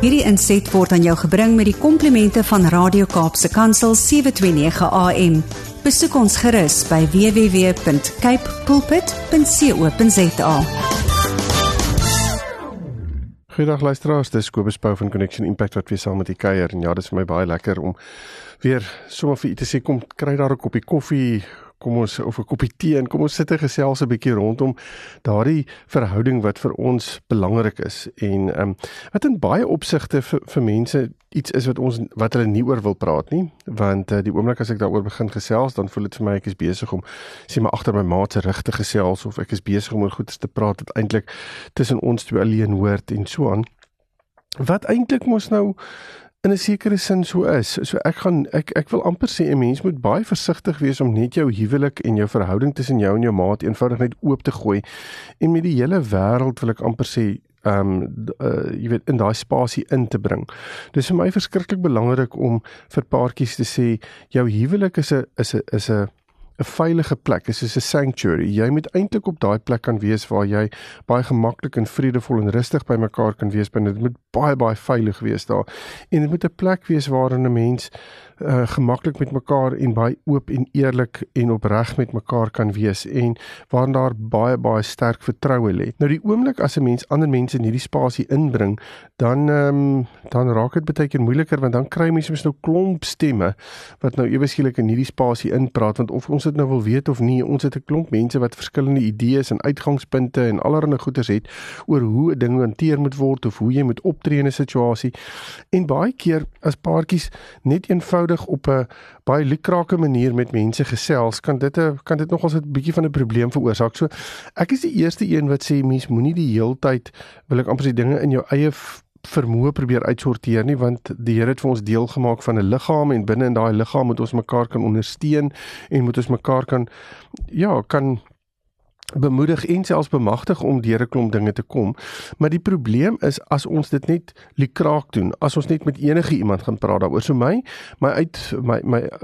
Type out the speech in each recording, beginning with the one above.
Hierdie inset word aan jou gebring met die komplimente van Radio Kaapse Kansel 729 AM. Besoek ons gerus by www.cape pulpit.co.za. Goeiedag luisteraars, dis Kobus Pau van Connection Impact wat weer saam met u kuier en ja, dis vir my baie lekker om weer sommer vir u te sê kom kry daar 'n koppie koffie, kom ons of 'n koppie tee en kom ons sit en gesels 'n bietjie rondom daardie verhouding wat vir ons belangrik is en ehm um, wat in baie opsigte vir vir mense iets is wat ons wat hulle nie oor wil praat nie want uh, die oomblik as ek daaroor begin gesels dan voel dit vir my ek is besig om sê maar agter my maat se rug te gesels of ek is besig om oor goeie te praat wat eintlik tussen ons twee alleen hoort en so aan. Wat eintlik mos nou in 'n sekere sin so is. So ek gaan ek ek wil amper sê 'n mens moet baie versigtig wees om net jou huwelik en jou verhouding tussen jou en jou maat eenvoudig net oop te gooi en met die hele wêreld wil ek amper sê ehm um, uh, jy weet in daai spasie in te bring. Dis vir my verskriklik belangrik om vir paartjies te sê jou huwelik is 'n is 'n is 'n 'n veilige plek, is soos 'n sanctuary. Jy moet eintlik op daai plek kan wees waar jy baie gemaklik en vredevol en rustig by mekaar kan wees, binne dit moet baie baie veilig wees daar. En dit moet 'n plek wees waarin 'n mens uh, gemaklik met mekaar en baie oop en eerlik en opreg met mekaar kan wees en waarin daar baie baie sterk vertroue lê. Nou die oomblik as 'n mens ander mense in hierdie spasie inbring, dan ehm um, dan raak dit baie keer moeiliker want dan kry mense mos nou klomp stemme wat nou ewe skielik in hierdie spasie inpraat want of ons dit nou wil weet of nie, ons het 'n klomp mense wat verskillende idees en uitgangspunte en allerlei goeders het oor hoe 'n ding hanteer moet word of hoe jy moet optree in 'n situasie. En baie keer as paartjies net eenvoudig op 'n baie lukrake manier met mense gesels, kan dit 'n kan dit nogals 'n bietjie van 'n probleem veroorsaak. So ek is die eerste een wat sê mens moenie die heeltyd wil ek amper sê dinge in jou eie vermoë probeer uitsorteer nie want die Here het vir ons deel gemaak van 'n liggaam en binne in daai liggaam moet ons mekaar kan ondersteun en moet ons mekaar kan ja, kan bemoedig en selfs bemagtig om deur 'n klomp dinge te kom. Maar die probleem is as ons dit net likraak doen, as ons net met enige iemand gaan praat daaroor. So my my uit my my uh,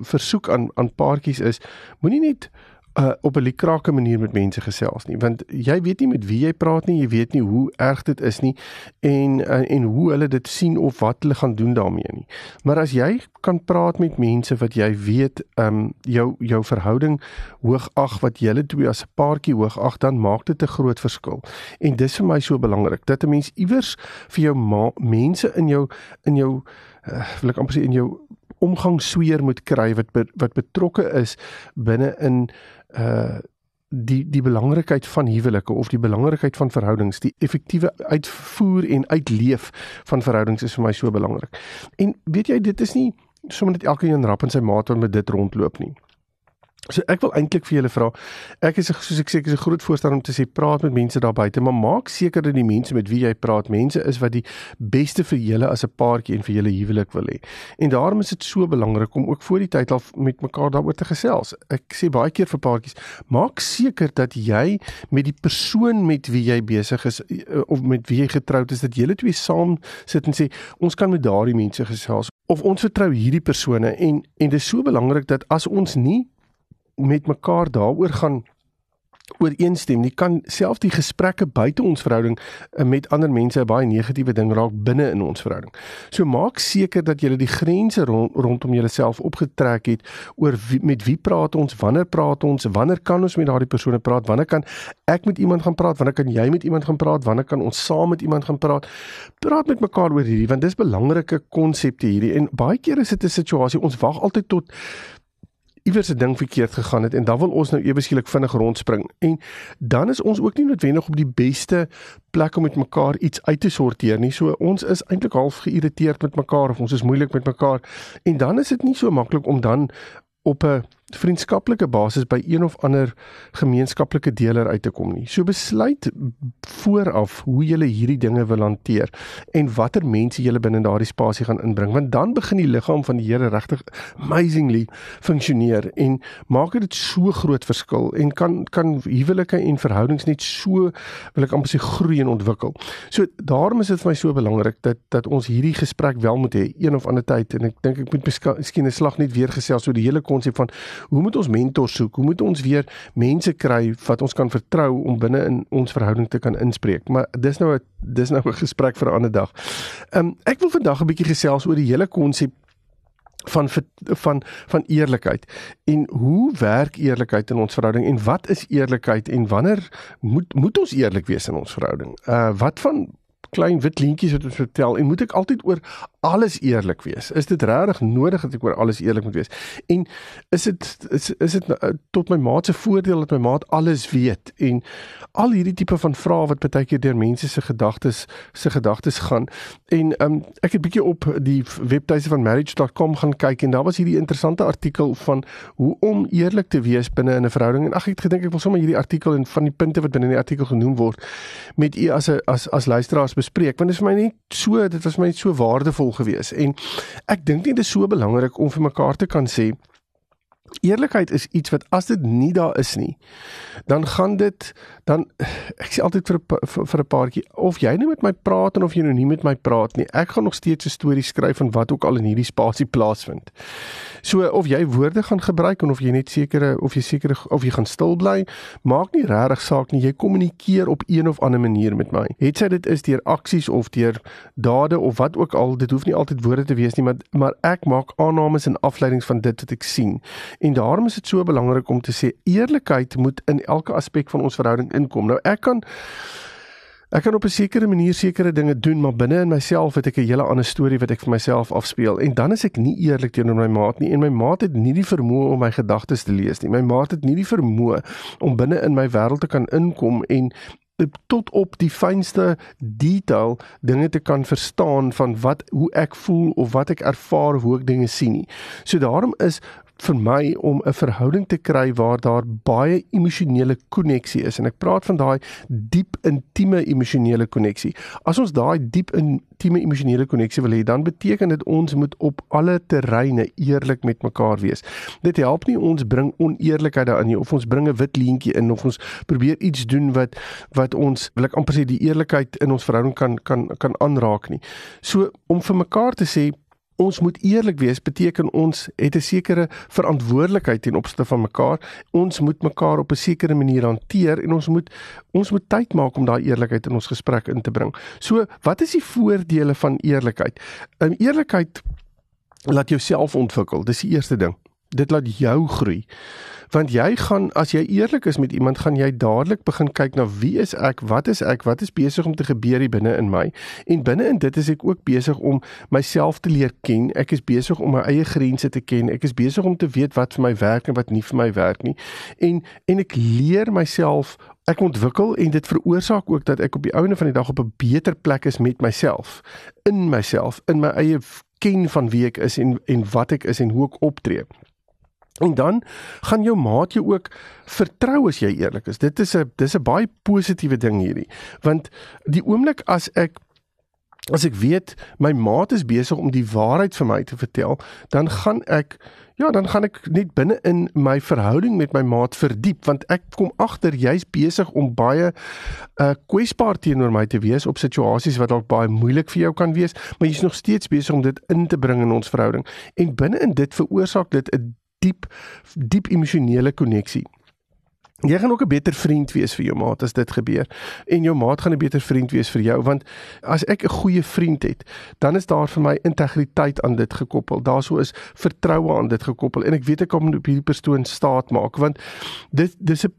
versoek aan aan paartjies is moenie net uh, op 'n likrake manier met mense gesels nie want jy weet nie met wie jy praat nie jy weet nie hoe erg dit is nie en uh, en hoe hulle dit sien of wat hulle gaan doen daarmee nie. Maar as jy kan praat met mense wat jy weet um jou jou verhouding hoogag wat julle twee as 'n paartjie hoogag dan maak dit 'n groot verskil. En dis vir my so belangrik dat 'n mens iewers vir jou mense in jou in jou uh, wil ek amper sê in jou omgangsweer moet kry wat be, wat betrokke is binne in uh die die belangrikheid van huwelike of die belangrikheid van verhoudings, die effektiewe uitvoer en uitleef van verhoudings is vir my so belangrik. En weet jy, dit is nie sommer net elkeen rap in sy maat wat met dit rondloop nie. So ek wil eintlik vir julle vra. Ek is soos ek sê ek is 'n groot voorstander om te sê praat met mense daar buite, maar maak seker dat die mense met wie jy praat, mense is wat die beste vir julle as 'n paartjie en vir julle huwelik wil hê. En daarom is dit so belangrik om ook voor die tyd al met mekaar daaroor te gesels. Ek sê baie keer vir paartjies, maak seker dat jy met die persoon met wie jy besig is eh, of met wie jy getroud is, dat julle twee saam sit en sê ons kan met daardie mense gesels of ons vertrou hierdie persone en en dit is so belangrik dat as ons nie met mekaar daaroor gaan ooreenstem nie kan self die gesprekke buite ons verhouding eh, met ander mense 'n baie negatiewe ding raak binne in ons verhouding. So maak seker dat jy die grense rond, rondom jouself opgetrek het oor wie, met wie praat ons, wanneer praat ons, wanneer kan ons met daardie persone praat, wanneer kan ek met iemand gaan praat, wanneer kan jy met iemand gaan praat, wanneer kan ons saam met iemand gaan praat. Praat met mekaar oor hierdie want dis belangrike konsepte hierdie en baie keer is dit 'n situasie ons wag altyd tot iewers 'n ding verkeerd gegaan het en dan wil ons nou ewe skielik vinnig rondspring. En dan is ons ook nie noodwendig op die beste plek om met mekaar iets uit te sorteer nie. So ons is eintlik half geïrriteerd met mekaar of ons is moeilik met mekaar. En dan is dit nie so maklik om dan op 'n vriendskaplike basis by een of ander gemeenskaplike deler uit te kom nie. So besluit vooraf hoe jy hierdie dinge wil hanteer en watter mense jy binne daardie spasie gaan inbring want dan begin die liggaam van die Here regtig amazingly funksioneer en maak dit so groot verskil en kan kan huwelike en verhoudings net so wil ek amper sê groei en ontwikkel. So daarom is dit vir my so belangrik dat dat ons hierdie gesprek wel moet hê een of ander tyd en ek dink ek moet miskien 'n slag net weer gesels oor die hele konsep van hoe moet ons mentors soek? Hoe moet ons weer mense kry wat ons kan vertrou om binne in ons verhouding te kan inspreek? Maar dis nou 'n dis nou 'n gesprek vir 'n ander dag. Ehm um, ek wil vandag 'n bietjie gesels oor die hele konsep van van van eerlikheid en hoe werk eerlikheid in ons verhouding en wat is eerlikheid en wanneer moet moet ons eerlik wees in ons verhouding? Uh wat van klein wit leentjies wat ons vertel en moet ek altyd oor alles eerlik wees? Is dit regtig nodig dat ek oor alles eerlik moet wees? En is dit is is dit uh, tot my maat se voordeel dat my maat alles weet en al hierdie tipe van vrae wat baie keer deur mense se gedagtes se gedagtes gaan. En um, ek het bietjie op die webtuiste van marriage.com gaan kyk en daar was hierdie interessante artikel van hoe om eerlik te wees binne in 'n verhouding. En ag ek gedink ek wil sommer hierdie artikel en van die punte wat binne in die artikel genoem word met u as 'n as as luisteraars bespreek want dit is vir my net so dit was my net so waardevol gewees. En ek dink nie dit is so belangrik om vir mekaar te kan sê Eerlikheid is iets wat as dit nie daar is nie, dan gaan dit dan ek sê altyd vir vir, vir 'n paartjie of jy nie met my praat en of jy nou nie met my praat nie, ek gaan nog steeds 'n storie skryf van wat ook al in hierdie spasie plaasvind. So of jy woorde gaan gebruik en of jy net sekere of jy sekere of jy gaan stil bly, maak nie regtig saak nie. Jy kommunikeer op een of ander manier met my. Het sy dit is deur aksies of deur dade of wat ook al, dit hoef nie altyd woorde te wees nie, maar maar ek maak aannames en afleidings van dit wat ek sien. En daarom is dit so belangrik om te sê eerlikheid moet in elke aspek van ons verhouding inkom. Nou ek kan ek kan op 'n sekere manier sekere dinge doen, maar binne in myself het ek 'n hele ander storie wat ek vir myself afspeel en dan is ek nie eerlik teenoor my maat nie en my maat het nie die vermoë om my gedagtes te lees nie. My maat het nie die vermoë om binne in my wêreld te kan inkom en tot op die fynste detail dinge te kan verstaan van wat hoe ek voel of wat ek ervaar hoe ek dinge sien nie. So daarom is vir my om 'n verhouding te kry waar daar baie emosionele koneksie is en ek praat van daai diep intieme emosionele koneksie. As ons daai diep intieme emosionele koneksie wil hê, dan beteken dit ons moet op alle terreine eerlik met mekaar wees. Dit help nie ons bring oneerlikheid daarin nie of ons bring 'n wit leentjie in of ons probeer iets doen wat wat ons wil ek amper sê die eerlikheid in ons verhouding kan kan kan aanraak nie. So om vir mekaar te sê ons moet eerlik wees beteken ons het 'n sekere verantwoordelikheid ten opsigte van mekaar. Ons moet mekaar op 'n sekere manier hanteer en ons moet ons moet tyd maak om daai eerlikheid in ons gesprek in te bring. So, wat is die voordele van eerlikheid? um, Eerlikheid laat jouself ontwikkel. Dis die eerste ding. Dit laat jou groei. Want jy gaan as jy eerlik is met iemand gaan jy dadelik begin kyk na wie is ek wat is ek wat is besig om te gebeur hier binne in my. En binne in dit is ek ook besig om myself te leer ken. Ek is besig om my eie grense te ken. Ek is besig om te weet wat vir my werk en wat nie vir my werk nie. En en ek leer myself ek ontwikkel en dit veroorsaak ook dat ek op die ouene van die dag op 'n beter plek is met myself. In myself in my eie ken van wie ek is en en wat ek is en hoe ek optree En dan gaan jou maat jou ook vertrou as jy eerlik is. Dit is 'n dis 'n baie positiewe ding hierdie. Want die oomblik as ek as ek weet my maat is besig om die waarheid vir my te vertel, dan gaan ek ja, dan gaan ek net binne in my verhouding met my maat verdiep want ek kom agter jy's besig om baie uh kwesbaar teenoor my te wees op situasies wat dalk baie moeilik vir jou kan wees, maar jy's nog steeds besig om dit in te bring in ons verhouding. En binne in dit veroorsaak dit 'n diep diep emosionele koneksie. Jy gaan ook 'n beter vriend wees vir jou maat as dit gebeur en jou maat gaan 'n beter vriend wees vir jou want as ek 'n goeie vriend het, dan is daar vir my integriteit aan dit gekoppel. Daarso is vertroue aan dit gekoppel en ek weet ek kan op hierdie persoon staat maak want dit dis 'n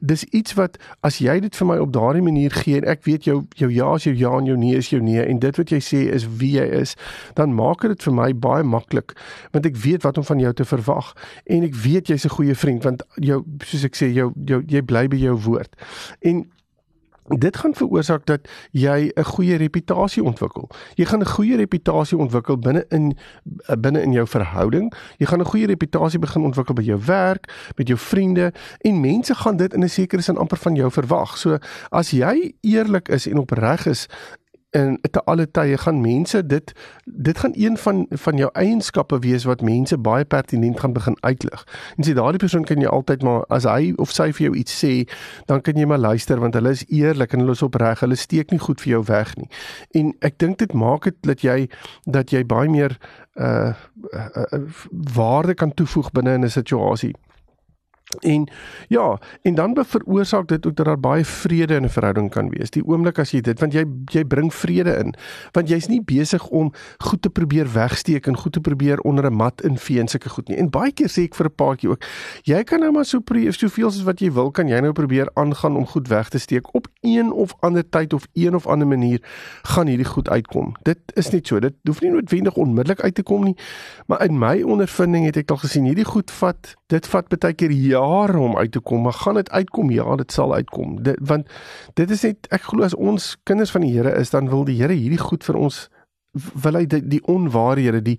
dis iets wat as jy dit vir my op daardie manier gee en ek weet jou jou ja is jou ja en jou nee is jou nee en dit wat jy sê is wie jy is, dan maak dit vir my baie maklik want ek weet wat om van jou te verwag en ek weet jy's 'n goeie vriend want jou soos ek sê jou jou jy bly by jou woord. En dit gaan veroorsaak dat jy 'n goeie reputasie ontwikkel. Jy gaan 'n goeie reputasie ontwikkel binne in binne in jou verhouding. Jy gaan 'n goeie reputasie begin ontwikkel by jou werk, met jou vriende en mense gaan dit in 'n sekere sin amper van jou verwag. So as jy eerlik is en opreg is en te alle tye gaan mense dit dit gaan een van van jou eienskappe wees wat mense baie pertinent gaan begin uitlig. En sê daardie persoon kan jy altyd maar as hy of sy vir jou iets sê, dan kan jy maar luister want hulle is eerlik en hulle is opreg. Hulle steek nie goed vir jou weg nie. En ek dink dit maak dit dat jy dat jy baie meer uh, uh, uh waarde kan toevoeg binne in 'n situasie. En ja, en dan veroorsaak dit ook dat daar baie vrede in 'n verhouding kan wees. Die oomblik as jy dit, want jy jy bring vrede in. Want jy's nie besig om goed te probeer wegsteek en goed te probeer onder 'n mat invee en sulke goed nie. En baie keer sê ek vir 'n paartjie ook, jy kan nou maar so soveel soos wat jy wil, kan jy nou probeer aangaan om goed weg te steek op een of ander tyd of een of ander manier gaan hierdie goed uitkom. Dit is net so. Dit hoef nie noodwendig onmiddellik uit te kom nie. Maar in my ondervinding het ek al gesien hierdie goed vat, dit vat baie keer jare om uit te kom, maar gaan dit uitkom? Ja, dit sal uitkom. Dit want dit is net ek glo as ons kinders van die Here is, dan wil die Here hierdie goed vir ons wil hy die, die onwaarhede, die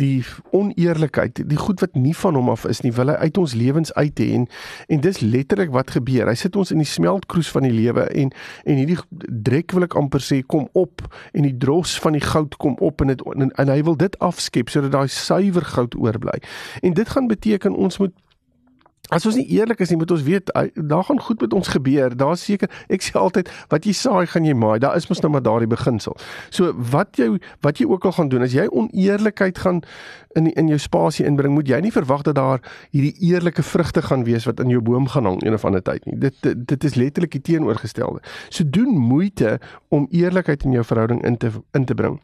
die oneerlikheid, die goed wat nie van hom af is nie, wil hy uit ons lewens uit hê en en dis letterlik wat gebeur. Hy sit ons in die smeltkroes van die lewe en en hierdie drek wil ek amper sê kom op en die dros van die goud kom op en dit en, en hy wil dit afskep sodat daai suiwer goud oorbly. En dit gaan beteken ons moet As ons nie eerlik is nie, moet ons weet daar gaan goed met ons gebeur. Daar's seker ek sê altyd wat jy saai, gaan jy maai. Daar is mos nou maar daardie beginsel. So wat jy wat jy ook al gaan doen, as jy oneerlikheid gaan in in jou spasie inbring, moet jy nie verwag dat daar hierdie eerlike vrugte gaan wees wat in jou boom gaan hang een of ander tyd nie. Dit dit, dit is letterlik die teenoorgestelde. So doen moeite om eerlikheid in jou verhouding in te in te bring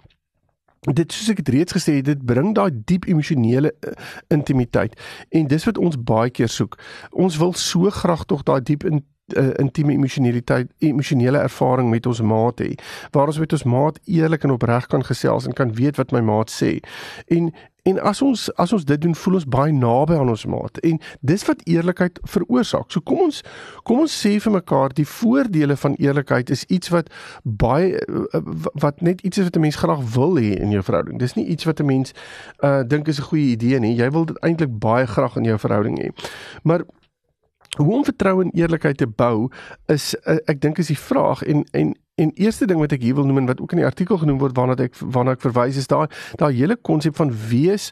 dit soos ek het reeds gesê dit bring daai diep emosionele uh, intimiteit. En dis wat ons baie keer soek. Ons wil so graag tog daai diep in uh, intieme emosionaliteit emosionele ervaring met ons maat hê waar ons met ons maat eerlik en opreg kan gesels en kan weet wat my maat sê. En En as ons as ons dit doen, voel ons baie naby aan ons maat. En dis wat eerlikheid veroorsaak. So kom ons kom ons sê vir mekaar die voordele van eerlikheid is iets wat baie wat net iets is wat 'n mens graag wil hê in jou verhouding. Dis nie iets wat 'n mens uh dink is 'n goeie idee nie. Jy wil dit eintlik baie graag in jou verhouding hê. Maar hoe om vertroue en eerlikheid te bou is ek dink is die vraag en en En eerste ding wat ek hier wil noem en wat ook in die artikel genoem word waarna ek waarna ek verwys is daai daai hele konsep van wees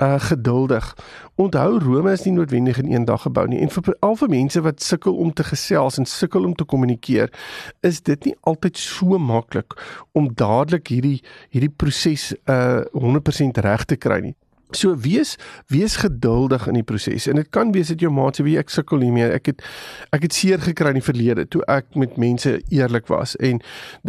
uh geduldig. Onthou Rome is nie noodwendig in een dag gebou nie en vir al vir mense wat sukkel om te gesels en sukkel om te kommunikeer, is dit nie altyd so maklik om dadelik hierdie hierdie proses uh 100% reg te kry nie. So wees wees geduldig in die proses. En dit kan wees dat jou maat sê wie ek sukkel hiermee. Ek het ek het seer gekry in die verlede toe ek met mense eerlik was en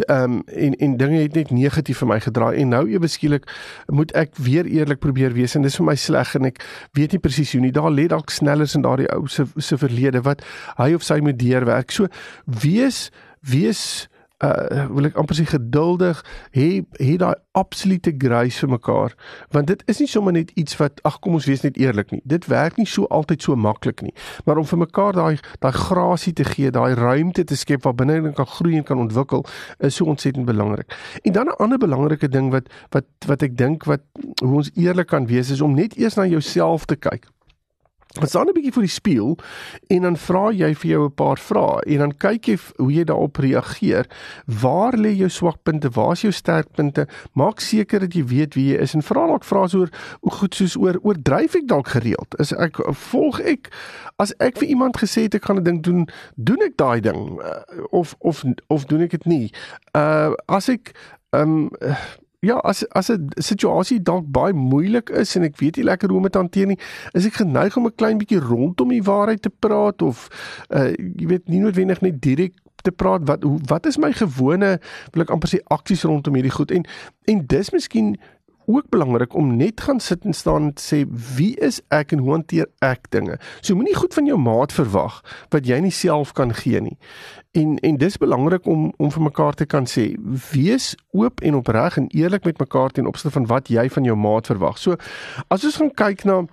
ehm um, en en dinge het net negatief vir my gedraai en nou ewe skielik moet ek weer eerlik probeer wees en dis vir my sleg en ek weet nie presies hoe nie. Daar lê dalk snellers in daardie ou se se verlede wat hy of sy moet deurwerk. So wees wees uh wil ek amper sê geduldig hê hê daai absolute grace vir mekaar. Want dit is nie sommer net iets wat ag kom ons wees net eerlik nie. Dit werk nie so altyd so maklik nie. Maar om vir mekaar daai daai grasie te gee daai ruimte te skep waar binne kan groei en kan ontwikkel is so ontsettend belangrik. En dan 'n ander belangrike ding wat wat wat ek dink wat hoe ons eerlik kan wees is om net eers na jouself te kyk Ons staan 'n bietjie voor die spieël en dan vra jy vir jou 'n paar vrae en dan kyk jy hoe jy daarop reageer. Waar lê jou swakpunte? Waar is jou sterkpunte? Maak seker dat jy weet wie jy is en vra dalk vrae oor hoe goed soos oor oordryf ek dalk gereeld? Is ek volg ek as ek vir iemand gesê het ek gaan 'n ding doen, doen ek daai ding uh, of of of doen ek dit nie? Uh as ek ehm um, ja, as as 'n situasie dalk baie moeilik is en ek weet nie lekker hoe om dit hanteer nie, is ek geneig om 'n klein bietjie rondom die waarheid te praat of uh jy weet nie noodwendig net direk te praat wat wat is my gewone wil ek amper sê aksies rondom hierdie goed. En en dis miskien ook belangrik om net gaan sit en staan en sê wie is ek en hoe hanteer ek dinge. So moenie goed van jou maat verwag wat jy nie self kan gee nie. En en dis belangrik om om vir mekaar te kan sê wees oop en opreg en eerlik met mekaar ten opsigte van wat jy van jou maat verwag. So as ons gaan kyk na hoe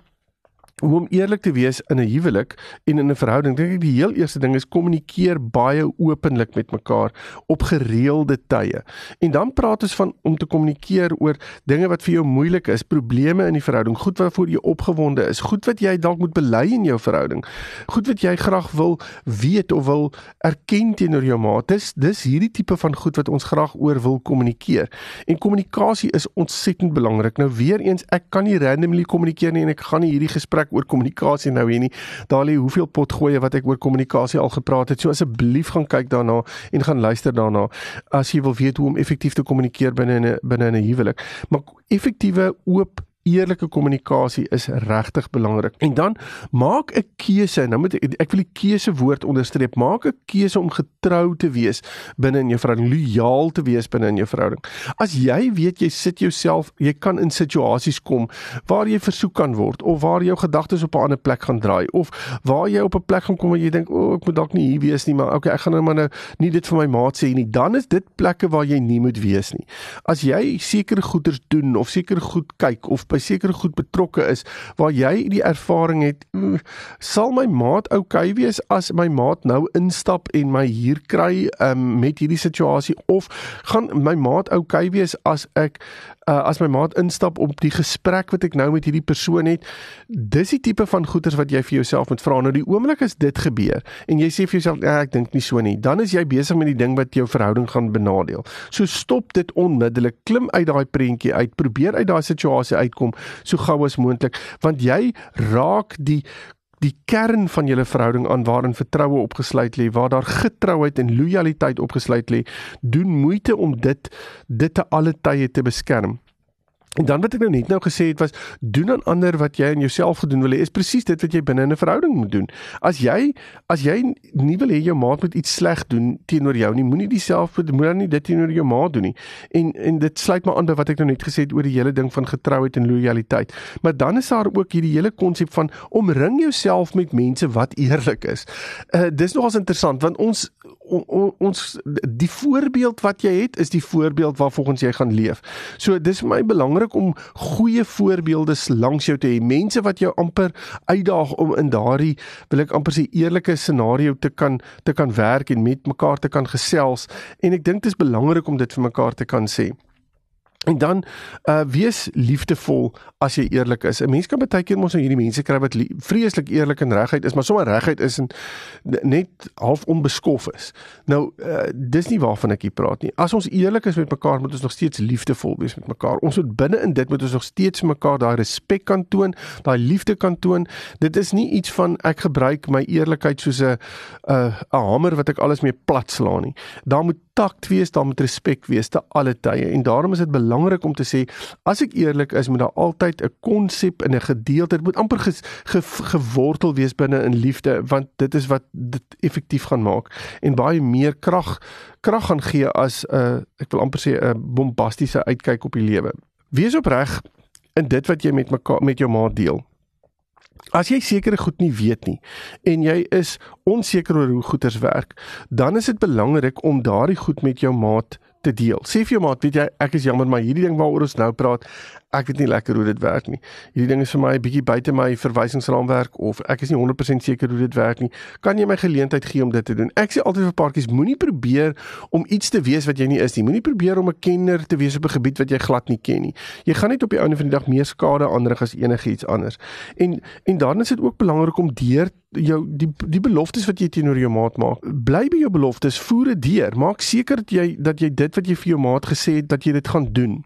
om eerlik te wees in 'n huwelik en in 'n verhouding. Dink ek die heel eerste ding is kommunikeer baie openlik met mekaar op gereelde tye. En dan praat ons van om te kommunikeer oor dinge wat vir jou moeilik is, probleme in die verhouding, goed waarvoor jy opgewonde is, goed wat jy dalk moet bely in jou verhouding. Goed wat jy graag wil weet of wil erken teenoor jou maat. Dis dis hierdie tipe van goed wat ons graag oor wil kommunikeer. En kommunikasie is ontsettend belangrik. Nou weer eens, ek kan nie randomly kommunikeer nie en ek gaan nie hierdie gesprek ek oor kommunikasie nou hier nie. Daar lê hoeveel potgoeie wat ek oor kommunikasie al gepraat het. So asseblief gaan kyk daarna en gaan luister daarna as jy wil weet hoe om effektief te kommunikeer binne 'n binne 'n huwelik. Maar effektiewe oop eerlike kommunikasie is regtig belangrik. En dan maak 'n keuse. Nou moet ek, ek wil die keuse woord onderstreep. Maak 'n keuse om getrou te wees binne in jou verhouding, lojaal te wees binne in jou verhouding. As jy weet jy sit jouself, jy kan in situasies kom waar jy versoek kan word of waar jou gedagtes op 'n ander plek gaan draai of waar jy op 'n plek gaan kom waar jy dink, "O, oh, ek moet dalk nie hier wees nie, maar okay, ek gaan nou maar nou nie dit vir my maat sê nie." Dan is dit plekke waar jy nie moet wees nie. As jy sekere goeders doen of sekere goed kyk of by sekere goed betrokke is waar jy die ervaring het, mm, sal my maat okay wees as my maat nou instap en my hier kry um, met hierdie situasie? Of gaan my maat okay wees as ek uh, as my maat instap op die gesprek wat ek nou met hierdie persoon het? Dis die tipe van goeders wat jy vir jouself moet vra. Nou die oomblik as dit gebeur en jy sê vir jouself ja, ek dink nie so nie dan is jy besig met die ding wat jou verhouding gaan benadeel. So stop dit onmiddellik klim uit daai prentjie uit probeer uit daai situasie uitkom so gou as moontlik want jy raak die die kern van julle verhouding aan waarin vertroue opgesluit lê, waar daar getrouheid en lojaliteit opgesluit lê, doen moeite om dit dit te alle tye te beskerm. En dan wat ek nou net nou gesê het was doen aan ander wat jy aan jouself gedoen wil hê is presies dit wat jy binne 'n verhouding moet doen. As jy as jy nie wil hê jou maat moet iets sleg doen teenoor jou nie, moenie dieselfde moet dan nie dit teenoor jou maat doen nie. En en dit sluit maar aan by wat ek nou net gesê het oor die hele ding van getrouheid en lojaliteit. Maar dan is daar ook hierdie hele konsep van omring jouself met mense wat eerlik is. Uh dis nogals interessant want ons on, on, ons die voorbeeld wat jy het is die voorbeeld waarvolgens jy gaan leef. So dis vir my belangrik belangrik om goeie voorbeelde langs jou te hê. Mense wat jou amper uitdaag om in daardie wil ek amper sê eerlike scenario te kan te kan werk en met mekaar te kan gesels en ek dink dit is belangrik om dit vir mekaar te kan sê. En dan uh wees liefdevol as jy eerlik is. 'n Mens kan baie keer mos nou hierdie mense kry wat vreeslik eerlik en reguit is, maar sommer reguit is en net half onbeskof is. Nou uh dis nie waarvan ek hier praat nie. As ons eerlik is met mekaar, moet ons nog steeds liefdevol wees met mekaar. Ons moet binne in dit moet ons nog steeds mekaar daai respek kan toon, daai liefde kan toon. Dit is nie iets van ek gebruik my eerlikheid soos 'n 'n 'n hamer wat ek alles mee plat slaan nie. Daar moet takt wees, daar moet respek wees te alle tye en daarom is dit belangrik om te sê as ek eerlik is, moet daar altyd 'n konsep en 'n gedeelte, dit moet amper ge, ge, gewortel wees binne in liefde want dit is wat dit effektief gaan maak en baie meer krag krag gaan gee as 'n uh, ek wil amper sê 'n bombastiese uitkyk op die lewe. Wees opreg in dit wat jy met mekaar met jou maat deel. As jy sekere goed nie weet nie en jy is onseker oor hoe goeders werk, dan is dit belangrik om daardie goed met jou maat te deel. Sê vir jou maat, weet jy, ek is jammer maar hierdie ding waaroor ons nou praat, ek weet nie lekker hoe dit werk nie. Hierdie ding is vir my 'n bietjie buite my verwysingsraamwerk of ek is nie 100% seker hoe dit werk nie. Kan jy my geleentheid gee om dit te doen? Ek sê altyd vir paartjies, moenie probeer om iets te wees wat jy nie is nie. Moenie probeer om 'n kenner te wees op 'n gebied wat jy glad nie ken nie. Jy gaan net op die einde van die dag meer skade aanrig as enigiets anders. En en dan is dit ook belangrik om deur jou die die beloftes wat jy teenoor jou maat maak, bly by jou beloftes, voer dit deur. Maak seker dat jy dat jy dit wat jy vir jou maat gesê het dat jy dit gaan doen.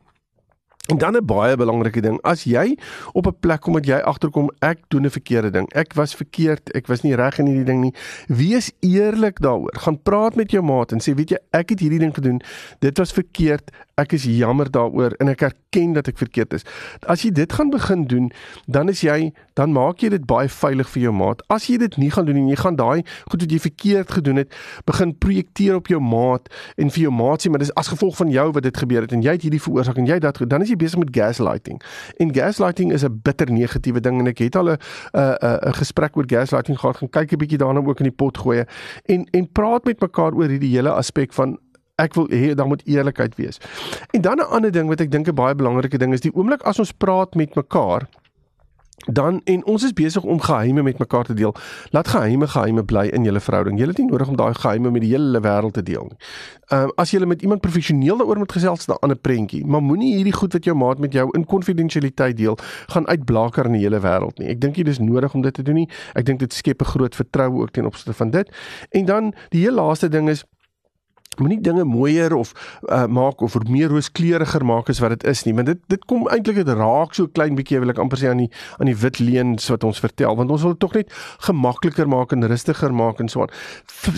En dan 'n baie belangrike ding, as jy op 'n plek kom wat jy agterkom ek doen 'n verkeerde ding. Ek was verkeerd, ek was nie reg in hierdie ding nie. Wees eerlik daaroor. Gaan praat met jou maat en sê, weet jy, ek het hierdie ding gedoen. Dit was verkeerd. Ek is jammer daaroor en ek erken dat ek verkeerd is. As jy dit gaan begin doen, dan is jy dan maak jy dit baie veilig vir jou maat. As jy dit nie gaan doen nie, jy gaan daai goed wat jy verkeerd gedoen het, begin projekteer op jou maat en vir jou maat sê, maar dis as gevolg van jou wat dit gebeur het en jy het hierdie veroorsaak en jy dat dan is jy besig met gaslighting. En gaslighting is 'n bitter negatiewe ding en ek het al 'n 'n 'n gesprek oor gaslighting gehad. Gaan kyk 'n bietjie daarna ook in die pot gooi en en praat met mekaar oor hierdie hele aspek van ek wil hê daar moet eerlikheid wees. En dan 'n ander ding wat ek dink 'n baie belangrike ding is, die oomblik as ons praat met mekaar, dan en ons is besig om geheime met mekaar te deel. Laat geheime geheime bly in julle verhouding. Jy het nie nodig om daai geheime met die hele wêreld te deel nie. Ehm uh, as jy met iemand professioneel daaroor moet gesels, dan 'n ander prentjie. Maar moenie hierdie goed wat jou maat met jou in konfidensialiteit deel, gaan uitblaker in die hele wêreld nie. Ek dink jy dis nodig om dit te doen nie. Ek dink dit skep 'n groot vertroue ook ten opsigte van dit. En dan die heel laaste ding is moenie dinge mooier of uh, maak of meer rooskleuriger maak as wat dit is nie want dit dit kom eintlik dit raak so klein bietjie wil ek amper sê aan die aan die wit leens wat ons vertel want ons wil dit tog net gemakliker maak en rustiger maak en so aan.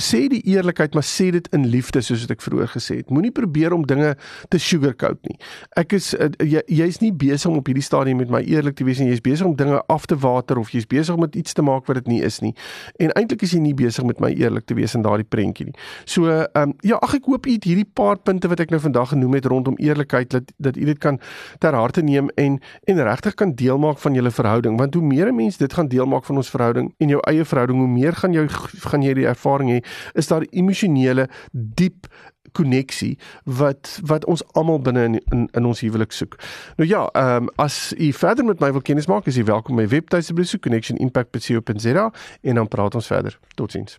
Sê die eerlikheid maar sê dit in liefde soos wat ek vroeër gesê het. Moenie probeer om dinge te sugarcoat nie. Ek is uh, jy jy's nie besig om op hierdie stadium met my eerlik te wees en jy's besig om dinge af te water of jy's besig om iets te maak wat dit nie is nie. En eintlik is jy nie besig met my eerlik te wees in daardie prentjie nie. So ehm um, ja ag ek hoop u het hierdie paar punte wat ek nou vandag genoem het rondom eerlikheid dat dat u dit kan ter harte neem en en regtig kan deel maak van julle verhouding want hoe meer 'n mens dit gaan deel maak van ons verhouding en jou eie verhouding hoe meer gaan jou gaan jy die ervaring hê is daar emosionele diep koneksie wat wat ons almal binne in, in in ons huwelik soek. Nou ja, ehm um, as u verder met my wil kennis maak, is u welkom my webtuiste besoek connectionimpact.co.za en dan praat ons verder. Totsiens.